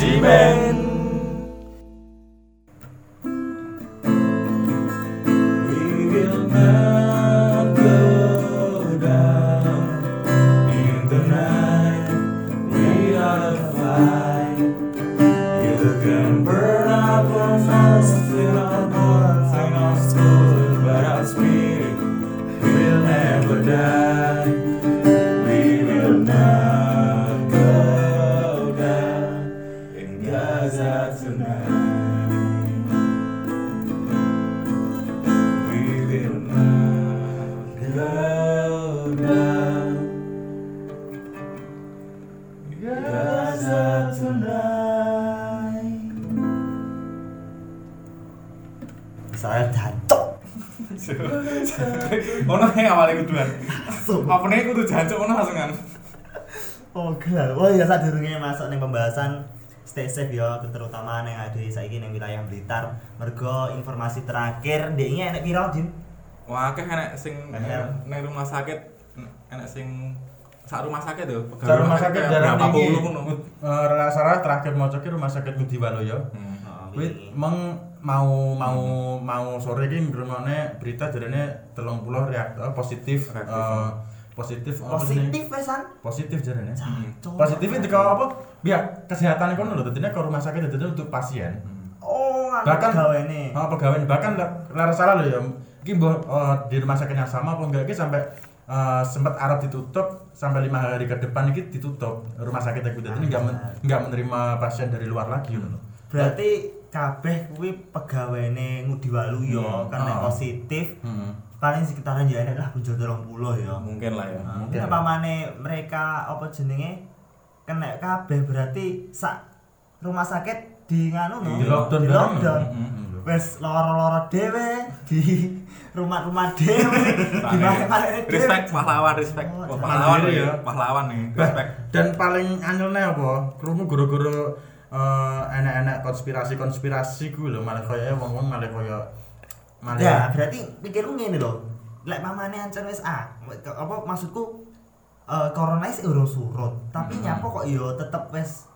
Cimen Ono yang awalnya kuduan. Nih kudu jancuk ono langsung kan. Oh gelap. Oh ya saat durungnya masuk nih pembahasan stay safe ya terutama yang ada saiki ning wilayah Blitar. Mergo informasi terakhir dia ini enek viral Din. Wah, akeh enek sing nang rumah sakit enek sing sak rumah sakit tuh. Sa rumah sakit jarang berapa tinggi. puluh ngono. Eh salah terakhir mau cek rumah sakit Budi Waluyo. Hmm. Oh, Kuwi wingi. meng mau mau mau sore iki ngrungokne berita jarene 30 reaktor positif Reaktif. eh, positif positif wesan. positif jarene. Jancok. Positif itu kalau apa? Biar kesehatan kono lho dadine ke rumah sakit dadine untuk pasien. Oh, Bahkan- gawe ini. Oh, pegawai bahkan lara salah loh ya. Iki mbok eh, di rumah sakit yang sama apa enggak iki sampai eh, sempat Arab ditutup sampai lima hari ke depan iki ditutup rumah sakit itu jadi nggak men- menerima pasien dari luar lagi loh. Berarti kabeh kuwi pegawene Ngudi Waluyo Hmm. kan nek Oh. positif Hmm. paling sekitaran ya enek lah punjul 30 ya. Mungkin lah ya. Nah, Mungkin. Mana mereka apa jenenge kena kabeh berarti sak rumah sakit di nganu no? Di lockdown di lockdown. Mm-mm. Wes loro-loro dhewe di rumah-rumah dhewe di dhewe. Respect pahlawan, respect. Oh, pahlawan ya. ya. Pahlawan nih, respect. dan paling anyelnya apa? Krungu guru-guru eh, enak-enak konspirasi-konspirasi ku lho malah kaya wong-wong malah kaya malah Ya, berarti pikirku ngene lho. Lek mamane ancen wis ah, apa maksudku eh corona wis urung surut, tapi Hmm. nyapa kok yo tetep wis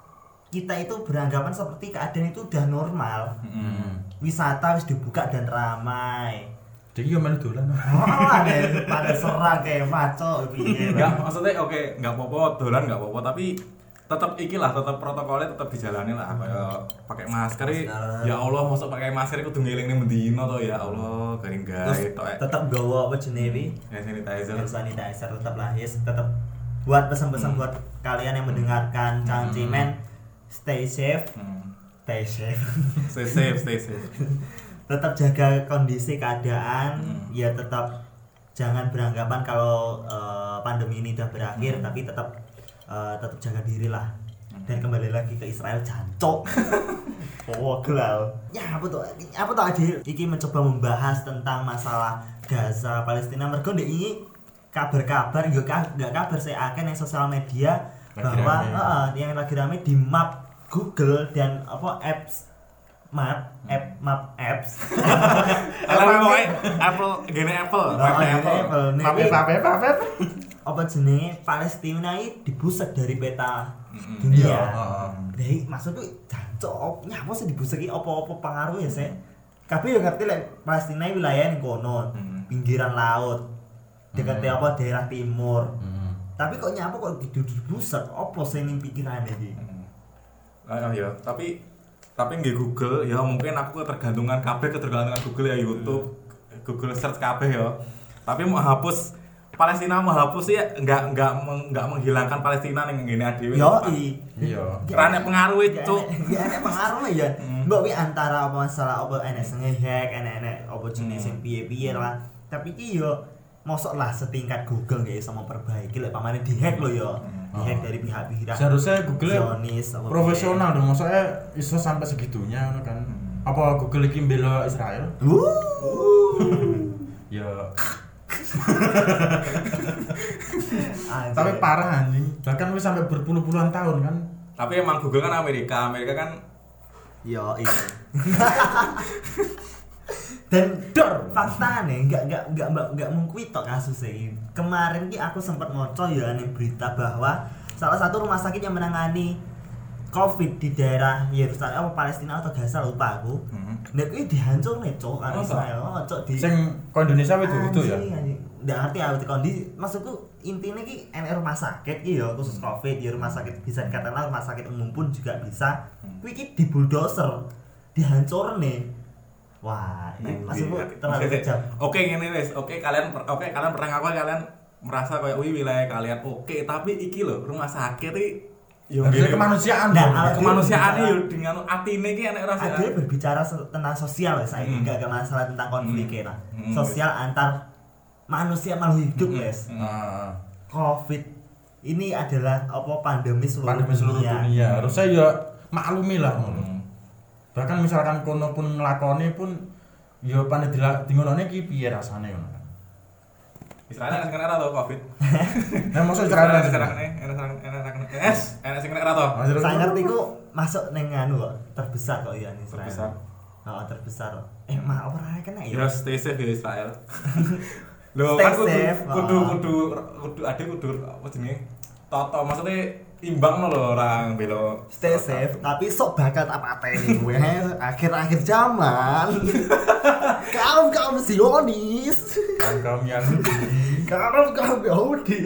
kita itu beranggapan seperti keadaan itu udah normal. Hmm. Wisata wis dibuka dan ramai. Jadi yo melu dolan. Oh, ada pada serang kayak maco piye. Enggak, maksudnya oke, enggak apa-apa, dolan enggak apa-apa, tapi tetap iki lah, tetap protokolnya tetap dijalani lah, kayak pakai masker ya Allah masuk pakai masker itu kudu ngeling ning mendino to ya Allah, garing gawe eh. tetap gawa apa jenenge wi? Hand sanitizer. Hand sanitizer tetap lah yes, tetap buat pesan-pesan Hmm. buat kalian yang mendengarkan Cangcimen stay safe, Hmm. stay safe. Stay safe, stay safe. tetap jaga kondisi keadaan Hmm. ya tetap jangan beranggapan kalau eh, pandemi ini udah berakhir Hmm. tapi tetap eh, tetap jaga diri lah. Dan kembali lagi ke Israel jancok oh gelau ya apa tuh? Apa tuh Adil? Iki mencoba membahas tentang masalah Gaza Palestina. Mergo ndek ini kabar-kabar yo nggak kabar saya akan yang sosial media Lagi bahwa rame. eh, yang lagi rame di map Google dan apa apps map app map apps. Apple pokoknya Apple, gini Apple, Oh, Apple, gini Apple. Apple. Apa jenenge Palestina ini dibuset dari peta Mm-mm. dunia. Iya, heeh. Dari maksudku jancok, nyapa sih dibuseki apa-apa pengaruhnya sih? Tapi yo ngerti lek Palestina wilayah yang kono, Hmm. pinggiran laut, dekatnya apa daerah timur. Hmm. Tapi kok nyapa kok di dibuset? Apa sih yang pikirannya iki? Ah, ya, tapi tapi nggak Google ya mungkin aku ketergantungan kabeh ketergantungan Google ya YouTube Google search kabeh ya tapi mau hapus Palestina mau hapus ya nggak nggak nggak menghilangkan Palestina nih gini adewe Yo i. Iya. Karena pengaruh itu. Ya enek pengaruh ya. Hmm. Mbok wi antara apa masalah apa enek sing hack, enek-enek apa jenis Hmm. sing piye-piye lah. Tapi iki yo mosok lah setingkat Google nggak bisa memperbaiki lek pamane dihack lo yo. Hmm. Dihack dari pihak-pihak Seharusnya Google Zionis apa profesional dong, maksudnya iso sampai segitunya kan. Apa Google iki bela Israel? Uh. Ya. tapi parah anjing. Bahkan wis sampai berpuluh-puluhan tahun kan. tapi emang Google kan Amerika Amerika kan Yo iya. Dan dor fakta nih nggak nggak nggak nggak nggak mengkui tok kasus ini. Kemarin ki aku sempat ngoco ya nih berita bahwa salah satu rumah sakit yang menangani Covid di daerah Yerusalem apa Palestina atau Gaza lupa aku. Hmm. Nek kuwi dihancur nih cok karo Masa? Israel. Oh, cok di Sing ke Indonesia itu itu ya. Nggak ngerti di kondisi maksudku intinya ki enek rumah sakit ki ya khusus Hmm. Covid ya rumah sakit bisa dikatakan rumah sakit umum pun juga bisa. Hmm. Kuwi ki di bulldozer, dihancur nih. Wah, ini Nah, maksudku iya. terlalu Oke, kejam. Oke, ngene wis. Oke, kalian oke kalian pernah ngaku kalian merasa kayak wih wilayah kalian oke, tapi iki lho rumah sakit iki yo kemanusiaan Nah, kemanusiaan yo dengan atine iki enek rasa. Ada berbicara tentang sosial ya, saya enggak masalah tentang konflik Hmm. ya. Sosial antar manusia makhluk hidup, Hmm. guys. Hmm. Nah, Covid ini adalah apa pandemi seluruh pandemi seluruh dunia. Harusnya ya maklumi lah ngono. Hmm. Bahkan misalkan kono pun nglakoni pun ya pandai dilak dingonone ki piye rasane ngono. Israel enak sing kena to Covid. Nah, maksud Israel cerita enak sing kena enak sing enak es, enak sing kena to. Saya ngerti ku masuk neng anu kok terbesar kok ya Israel. Terbesar. Oh, terbesar. Eh, mah apa ora kena ya? Ya stay safe ya Israel. Loh, kan kudu safe, kudu oh. kudu kudu ada kudu apa jenenge? Toto maksudnya imbang no lho orang belo. Stay safe, tapi sok bakal tak pateni gue akhir-akhir zaman. kaum kaum Zionis, kaum yang kaum kaum Yahudi.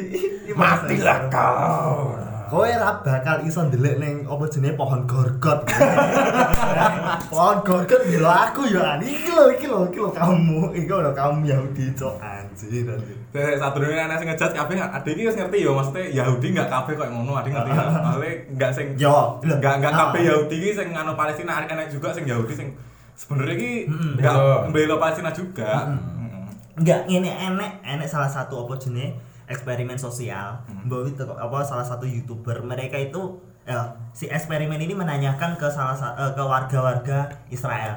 matilah kau. Kowe ora bakal iso ndelik ning apa jenenge pohon gorgot. pohon gorgot lho aku ya an. Iki lho, iki lho, iki lho kamu. Iki lho kaum Yahudi cok anjir. Saya satu anak sing ngejat kabeh ada iki wis ngerti yo maksudnya Yahudi enggak kabeh koyo ngono, ada ngerti? Maksudnya enggak sing Yo, enggak enggak Ah. kabeh Yahudi iki sing anu Palestina enak juga sing Yahudi sing sebenarnya Mm-mm. enggak Bela. membela Palestina juga. Enggak, ini enek enek salah satu apa jenis eksperimen sosial. Hmm. Mbak itu apa salah satu youtuber mereka itu ya, si eksperimen ini menanyakan ke salah sa- eh, ke warga-warga Israel.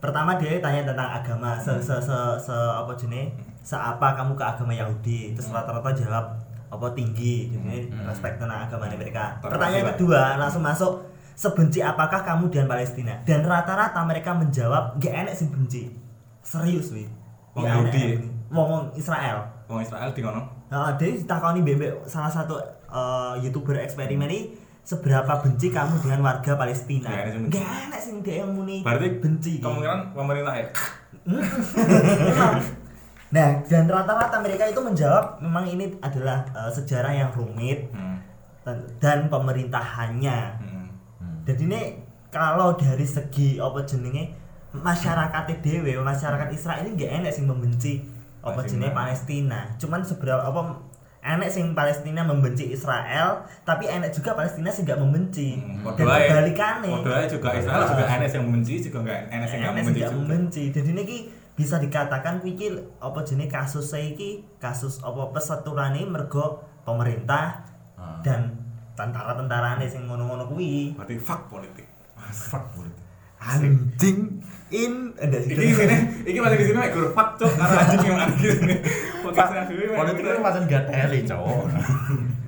Pertama dia tanya tentang agama, se se se, se apa jenis, seapa kamu ke agama Yahudi? Terus rata-rata jawab apa tinggi, jadi Hmm. respect tentang agama mereka. Pertanyaan kedua langsung masuk sebenci apakah kamu dengan Palestina? Dan rata-rata mereka menjawab gak enek sing benci. Serius wih. Wong Yahudi ya? wong Israel. Wong Israel di ngono. Nah, dia ditakoni bebek salah satu eh, youtuber eksperimen ini seberapa benci kamu dengan warga Palestina? Benci. Gak enek sing dia yang muni Berarti benci. kemungkinan pemerintah ya. Nah, dan rata-rata mereka itu menjawab memang ini adalah eh, sejarah yang rumit Hmm. dan- pemerintahannya. Hmm. Dan ini kalau dari segi apa jenenge masyarakat dewe masyarakat Israel ini gak enek sing membenci apa jenenge Palestina. Cuman seberapa apa enek sing Palestina membenci Israel, tapi enek juga Palestina sing gak membenci. Hmm, Dan kebalikannya. juga Israel juga enek yang membenci juga enggak enek enek sing membenci gak juga. membenci. Jadi ini ki bisa dikatakan ki apa jenenge kasus iki kasus apa peseturane mergo pemerintah Ah. dan tentara-tentarane sing ngono-ngono kuwi. Berarti fuck politik. Fuck politik. Anjing in ada sih Iki sini, iki masih di sini guru fuck cok karena anjing yang ada di sini. Podcast dhewe. Politik itu macam gak teli, cowok.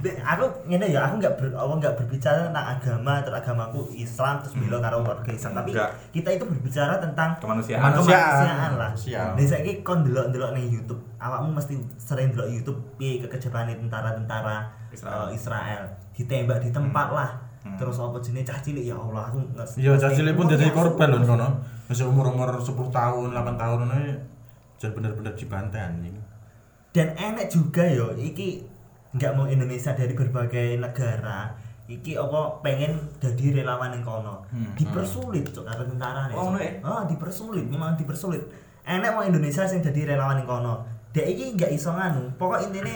Dek, aku ngene ya aku nggak ber, apa nggak berbicara tentang agama terus agamaku Islam terus bela karo warga Islam tapi Enggak. kita itu berbicara tentang Kemanusiaan. Kemanusiaan. lah dan saya kon delok delok ning YouTube awakmu mesti sering delok YouTube piye kekecewaan tentara-tentara Israel. Israel. Israel ditembak di tempat Hmm. lah Hmm. terus apa jenis cah cilik ya Allah aku nggak Iya, cah cilik pun jadi Iya, korban loh kono. Masih umur-umur 10 tahun, 8 tahun ngono jadi bener-bener dibantai anjing. dan enek juga yo iki nggak mau Indonesia dari berbagai negara iki apa pengen jadi relawan yang kono Hmm. dipersulit cok karo tentara nih Oh, ya? ah dipersulit memang dipersulit enek mau Indonesia yang jadi relawan yang kono dek iki nggak iso nganu pokok intinya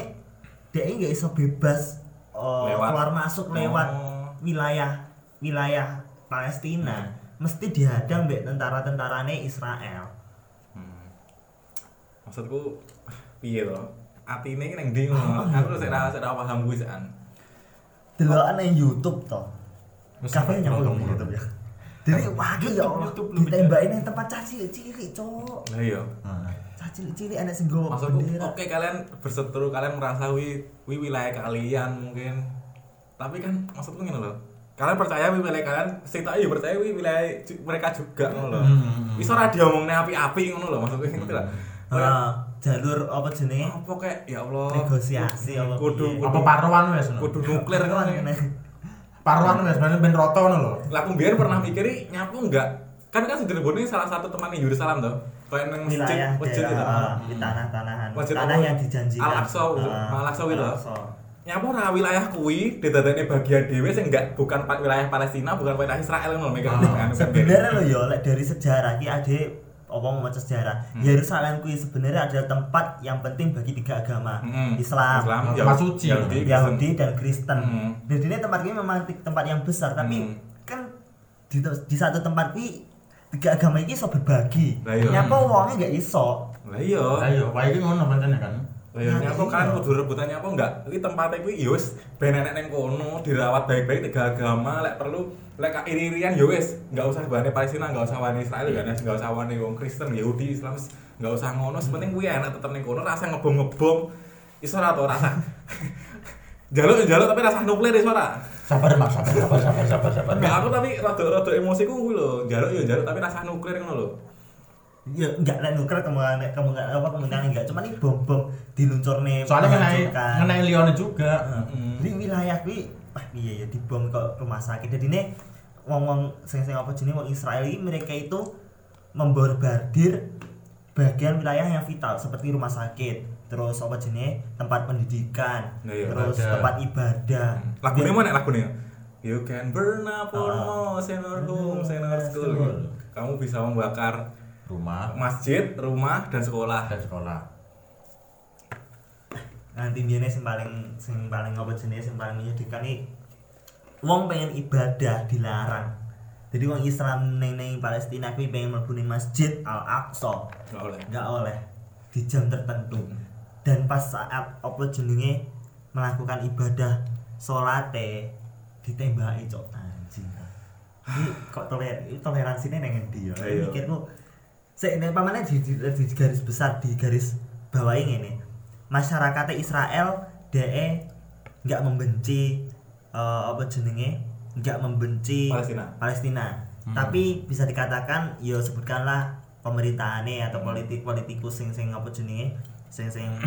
dek iki nggak iso bebas Lewat. keluar masuk lewat Oh. Wilayah wilayah Palestina mesti dihadang mbek tentara-tentarane Israel Hmm. Maksudku piye to? Atine nang ndi Oh, ngono. iya. Aku sik ra sik ra paham kuwi sekan. delokan yang YouTube toh Mesti Kabeh nyambung. YouTube ya. Jadi wah ya YouTube, Allah, YouTube ditembakin yang tempat caci cilik, cok. Lah iya. Nah, Caci cilik anak sing Maksudku bendera. oke kalian berseteru kalian merasa wi wi wilayah kalian mungkin. Tapi kan maksudku ngene loh. Kalian percaya wi wilayah kalian, sing tak iya percaya wi wilayah mereka juga ngono loh. Hmm. Bisa ora diomongne api-api ngono loh maksudku ngerti lah. Ah, jalur apa jenenge? Apa kayak ya Allah. Negosiasi apa kudu kudu apa paruan wes kudu nuklir kan. Paruan ya sebenarnya ben roto ngono lho. Lah aku biar pernah mikir nyapu enggak? Kan kan ini salah satu teman Yerusalem tuh. Kayak nang masjid, masjid itu. di tanah-tanahan Masjid tanah yang dijanjikan Al-Aqsa, Al-Aqsa itu. Al-Aqsa. Nyapu ra wilayah kuwi didadekne bagian dhewe sing enggak bukan wilayah Palestina, bukan wilayah Israel ngono mikir Ah, kan. sebenarnya lo yo lek dari sejarah ki ade apa mau maca sejarah Hmm. Yerusalem kuwi sebenarnya adalah tempat yang penting bagi tiga agama Hmm. Islam, Islam, Tempat Yahudi, suci. Yahudi, Yahudi dan Kristen. Hmm. Dan ini tempat ini memang tempat yang besar tapi Hmm. kan di, di satu tempat kuwi tiga agama ini iso berbagi. Iya. Nyapa wongnya gak iso. Lah iya. Lah iya, wae iki ngono pancene kan. Lah ya Nah, iya. kan kudu rebutan nyapu enggak? Iki tempatnya kuwi ya wis ben enek ning kono, dirawat baik-baik tiga agama, lek perlu lek iri-irian ya wis, enggak usah bane Palestina, enggak usah wani Israel, enggak enggak usah wani wong Kristen, Yahudi, Islam, enggak usah ngono, sepenting kuwi enak tetep ning kono, rasa ngebom-ngebom. Iso ora to rasa. Jaluk ya jaluk tapi rasa nuklir iso ora? Sabar Mas, sabar sabar sabar sabar sabar. Enggak aku tapi rada-rada emosiku kuwi lho, jaluk ya jaluk tapi rasa nuklir ngono lho. Ya enggak lek nuker kemungkinan kemungkinan apa kemungkinan enggak cuma ini bom-bom diluncurne Soalnya ngenai ngenai lione juga. Heeh. Jadi wilayah kuwi wah iya ya dibom ke rumah sakit. Jadi ini ngomong sing sing apa jenis wong Israel ini mereka itu memborbardir bagian wilayah yang vital seperti rumah sakit, terus apa jenis tempat pendidikan, Nah, iya, terus ibadah. tempat ibadah. Lagunya Biar- mana lagunya? You can burn up Ah. almost in our home, in our school. School. Kamu bisa membakar Rumah masjid, rumah, dan sekolah. dan sekolah. nanti biasanya sing paling sing paling apa jenis sing paling menyedihkan nih wong pengen ibadah dilarang jadi wong Islam neng neng Palestina kuwi pengen mlebu masjid Al Aqsa Nggak oleh. nggak oleh di jam tertentu dan pas saat apa jenenge melakukan ibadah salate ditembaki cok anjing ini kok toler toleransinya neng endi ya Iya. mikirku ini pamannya di, di, di garis besar di garis bawah ini masyarakat Israel DE nggak membenci eh, apa jenenge nggak membenci Palestina. Palestina. Hmm. Tapi bisa dikatakan ya sebutkanlah pemerintahannya atau politik politikus sing sing apa jenenge sing sing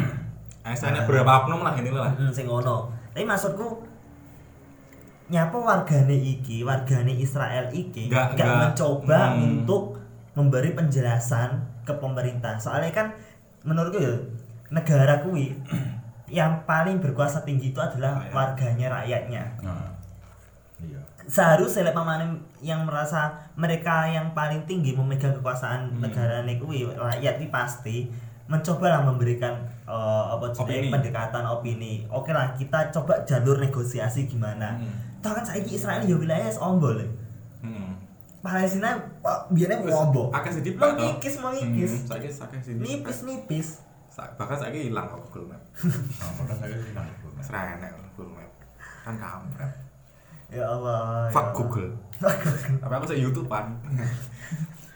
Asalnya beberapa oknum lah ini lah. Mm, sing ngono. Tapi maksudku nyapa wargane iki, wargane Israel iki nggak- mencoba hmm. untuk memberi penjelasan ke pemerintah. Soalnya kan menurutku ya negara kuwi yang paling berkuasa tinggi itu adalah Rakyat. warganya rakyatnya Nah. Iya. seharusnya pamane yang merasa mereka yang paling tinggi memegang kekuasaan Hmm. negara kuwi rakyat ini pasti mencoba lah memberikan eh, apa Opini. pendekatan opini oke lah kita coba jalur negosiasi gimana Hmm. Tahu kan saiki Israel ya wilayah ombol. Palestina Wis, ombol akeh sithik mau Pak, toh. ngikis mau ngikis Hmm, sithik. nipis nipis Sa- Bahkan saiki hilang kok Google Map. Nah, padahal saya sih nang Google. Serah enek Google Map. Kan kampret. ya Allah ya Fuck Allah. Google. Tapi aku sih YouTubean.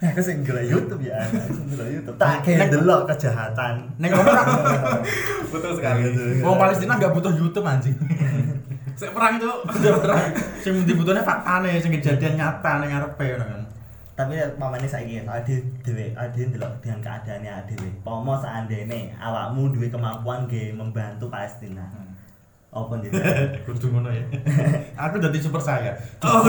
aku sing ndelok YouTube ya sing ndelok YouTube tak kayak delok kejahatan Nek ngomong Betul sekali. Wong Palestina nggak butuh YouTube anjing. Saya perang itu. Udah terang. Sing dibutuhnya faktane, sing kejadian nyata ning ngarepe ngono kan. tapi mamane saiki ade dhewe ade ndelok dengan keadaannya dhewe pomo seandainya awakmu duwe kemampuan ge membantu Palestina apa nih Kudu ngono ya. Aku jadi super saya. Oh,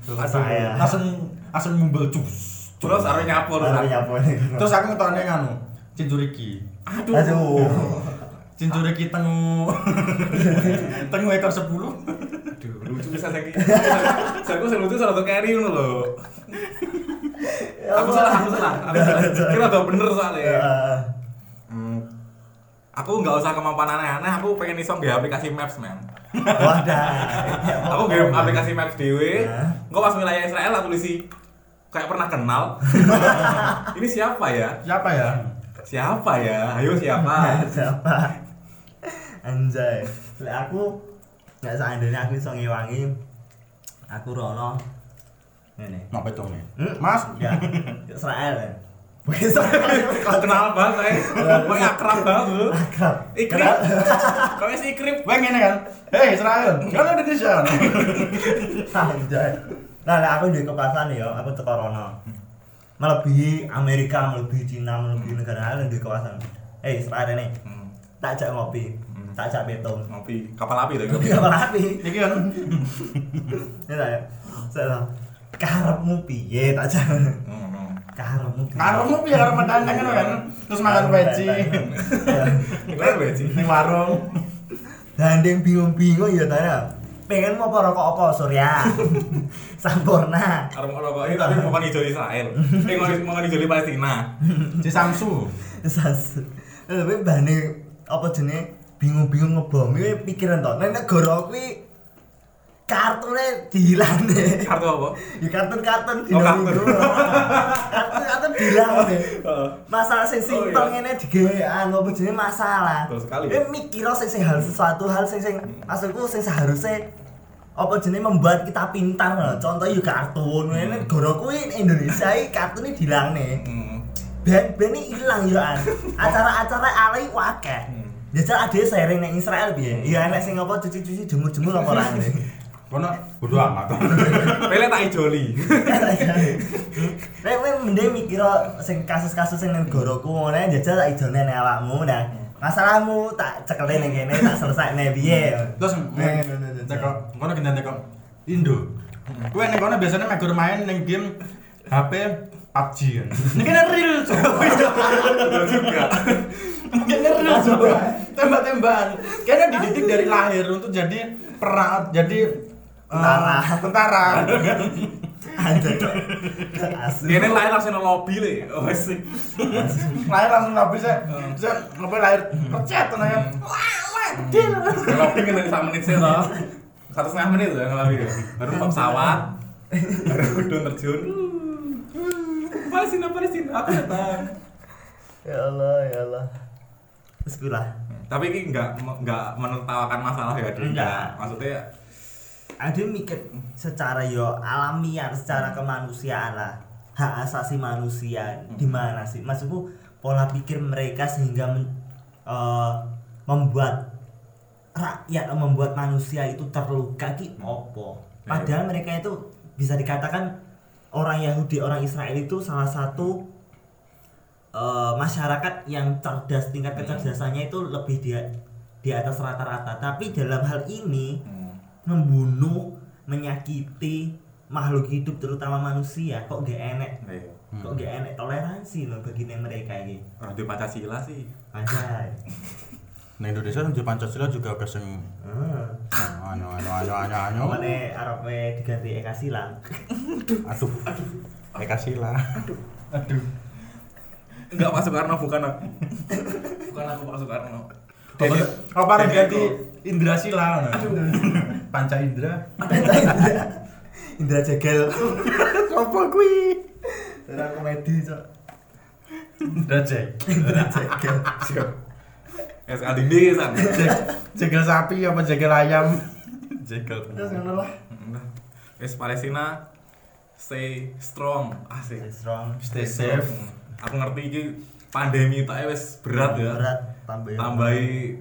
Super saya Langsung langsung ngumpul cus. Terus harus nyapu Baru terus. nyapu nih. Terus aku ngetokne nganu, cinturiki. Aduh. aduh Cinturiki tengu tengu ekor 10. Aduh, lucu bisa saiki. Saya kok lucu salah satu carry ngono lho. Aku salah, aku salah. Aku salah. Kira udah bener soalnya. Ya. Hmm. Aku nggak usah kemampuan aneh-aneh, aku pengen iso nggak aplikasi Maps, man. wadah Aku nggak aplikasi Maps dewe. Ya. Engko pas wilayah Israel aku tulisi kayak pernah kenal. Ini siapa ya? Siapa ya? Siapa ya? Ayo siapa? siapa anjay lek aku nggak seandainya aku iso ngewangi aku rono ngene Mau petong nih. Hmm? Mas, ya Israel ya Kau kenal banget. Mau akrab banget. akrab Ikrip. Kau si Ikrip. Wah ngene kan. Hei Israel, kan Indonesia. anjay nah lek aku di kekuasaan ya aku teko rono melebihi Amerika melebihi Cina melebihi negara lain di kekuasaan eh Israel ini Hmm. tak ajak ngopi Tak ajak betung. ngopi kapal api tuh Tapi kapal api. Iki kan Ya ta ya. Saya karepmu piye tak ajak. Hmm, Karepmu. piye? karo mendangan kan kan. Terus makan peci gue sih? ning warung. Dandeng bingung-bingung ya ta. Pengen mau rokok apa Surya? Sampurna. Arep rokok ini tapi mau kan hijau Israel. Eh mau mau kan hijau Palestina. Si Samsu. Sas. Tapi bane apa jenenge bingung-bingung ngebom iki pikiran to. Nek negara kuwi kartune dihilangne. Kartu apa? Ya kartun-kartun Oh, kartun. minggu. Kartun-kartun dihilangne. Heeh. Masalah sing Oh, simpel iya. ngene digawe anu apa jenenge masalah. Betul sekali. Eh mikir sing sing hal sesuatu hal sing sing maksudku sing seharusnya apa jenenge membuat kita pintar loh. Contoh ya kartun. Ngene negara kuwi Indonesia iki kartune dihilangne. Hmm. Ben-ben ini hilang ya an. Acara-acara alay wakeh. Hmm. Jajal ada sharing nang Israel piye? Ya enek sing apa cuci-cuci jemur-jemur apa ora. Kono bodo amat. Pele tak ijoli. Nek kowe mending mikir sing kasus-kasus sing negaraku ngono jajal tak ijone ning awakmu nah. Masalahmu tak cekele ning kene tak selesai piye. Terus Nek ngono teko kono gendang teko Indo. Kowe ning kono biasanya megur main ning game HP PUBG kan. Ini kan real coba. Betul juga. Ini real coba. Tembak-tembakan. Kayaknya dididik dari lahir untuk jadi perang jadi eh, Tentara. tentara. Anjir. Asli. Dia ini lahir langsung nang lobby le. Oh sih. lahir langsung nggak bisa bisa ngapain lahir pecet nanya deal Lobby kan dari menit sih toh. Satu setengah menit ya ngelobby ya. Baru numpak pesawat. Baru udah terjun. Palestina Palestina aku datang. Ya Allah, ya Allah. Terus gue lah. Tapi ini enggak enggak menertawakan masalah ya, Dri. Enggak. Maksudnya ada mikir secara yo alamiah secara kemanusiaan lah hak asasi manusia di mana sih maksudku pola pikir mereka sehingga men- eh, membuat rakyat membuat manusia itu terluka ki opo padahal mereka itu bisa dikatakan orang Yahudi orang Israel itu salah satu eh, masyarakat yang cerdas tingkat kecerdasannya itu lebih di di atas rata-rata tapi dalam hal ini hmm, membunuh, menyakiti makhluk hidup terutama manusia kok gak enek iya. kok gak enek toleransi loh bagi mereka ini Radio Pancasila sih. anjay Nah Indonesia di Pancasila juga ada sing hmm. anu anu anu anu anu. Mana Arabnya diganti Eka Silang Aduh. Eka Sila. Aduh. Aduh. Enggak Pak Soekarno bukan aku. Bukan aku Pak Soekarno. Apa Denny- apa ganti. Indra Sila? Panca Indra. Indra Indra Jegel Apa kui? Orang komedi cok Indra Jegel. Es Adindi san. Jegal sapi apa jegal ayam? Jegal. terus ngono lah Wes Palestina stay strong. Asik. Stay strong Stay safe. Hmm. Aku ngerti iki pandemi tak wes berat ya. berat tambah Tambahi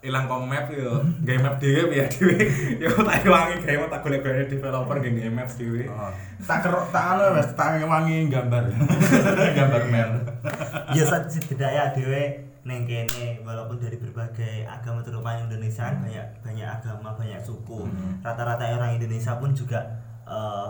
ilang kom map ya, gawe map dhewe ya dhewe. Ya tak ilangi gawe tak golek-golek developer gawe maps dhewe. Oh. Tak kerok tak anu wes tak wangi gambar. gambar mel. ya saat setidaknya dewe neng kene walaupun dari berbagai agama terutama Indonesia kan banyak banyak agama banyak suku Hmm. rata-rata orang Indonesia pun juga eh,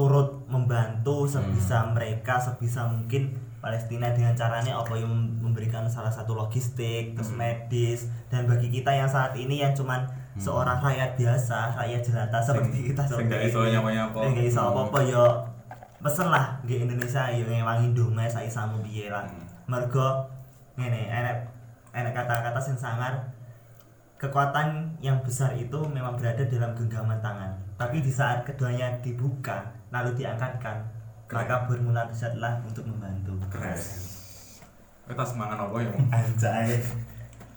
turut membantu sebisa mereka sebisa mungkin Palestina dengan caranya apa yang memberikan salah satu logistik terus Hmm. medis dan bagi kita yang saat ini yang cuman seorang rakyat biasa rakyat jelata seperti kita sing gak iso. Sing gak iso Hmm. apa-apa yo pesen lah di Indonesia yo ngewangi donga sak isamu piye lah Hmm. mergo ngene enek enek kata-kata sing sangar kekuatan yang besar itu memang berada dalam genggaman tangan tapi di saat keduanya dibuka lalu diangkatkan maka bermula besarlah untuk membantu Keren. Kita semangat apa ya? Anjay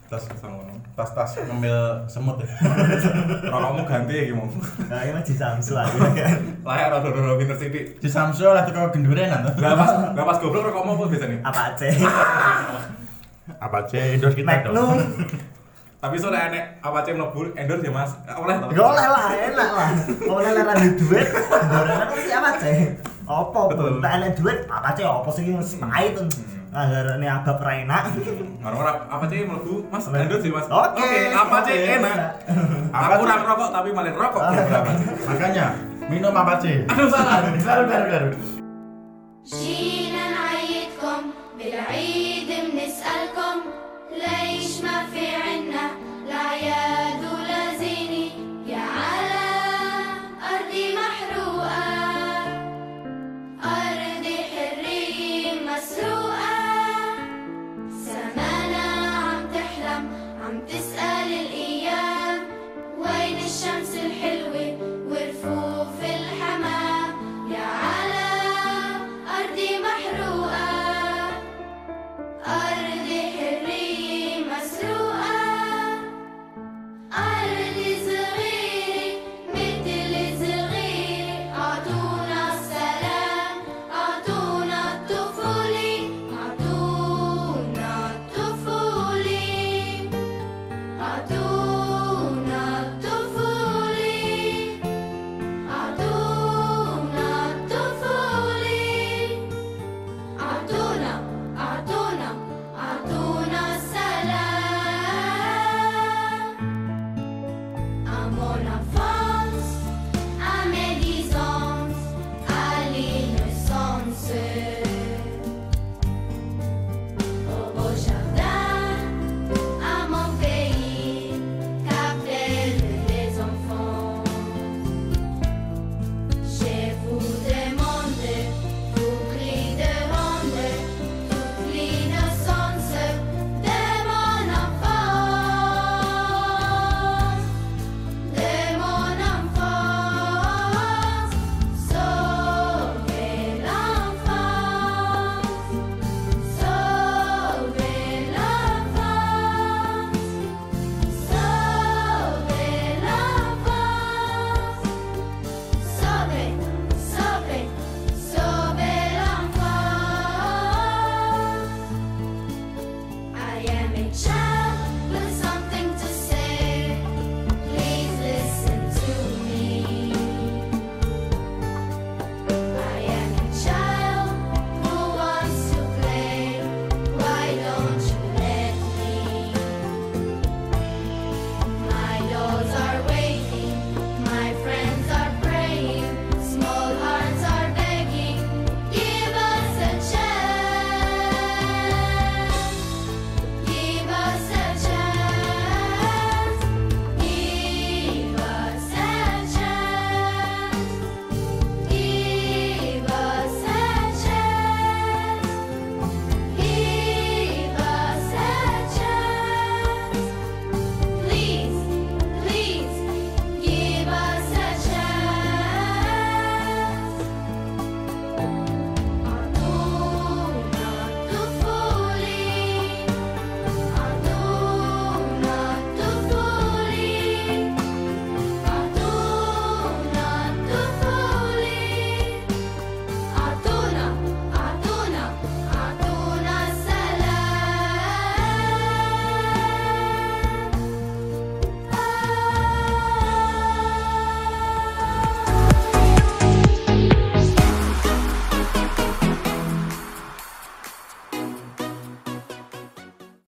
Tas tas tas ngemil semut ya. Rokokmu ganti ya gimana? nah ini di Samsu aja kan Layak rada-rada pinter sithik. Di Samsul atau kau gendurenan tuh. Lah pas lah pas goblok rokokmu apa biasanya? apa aja Apa sih endorse kita dong? Tapi sore enek apa cem mlebu endorse ya Mas? Oleh to. Gak oleh lah, enak lah. Oleh lah di duit, kan siapa ceh? Apa? Betul. Tak enak duit, apa ceh? Apa sih yang pahit tuh? anggarane abab ra enak. Orang-orang apa sih mlebu Mas? Andut sih Mas. Oke, apa sih oke, enak? Aku sih? kurang rokok tapi malah rokok berapa sih? Makanya minum apa sih? Aduh salah. Baru baru baru.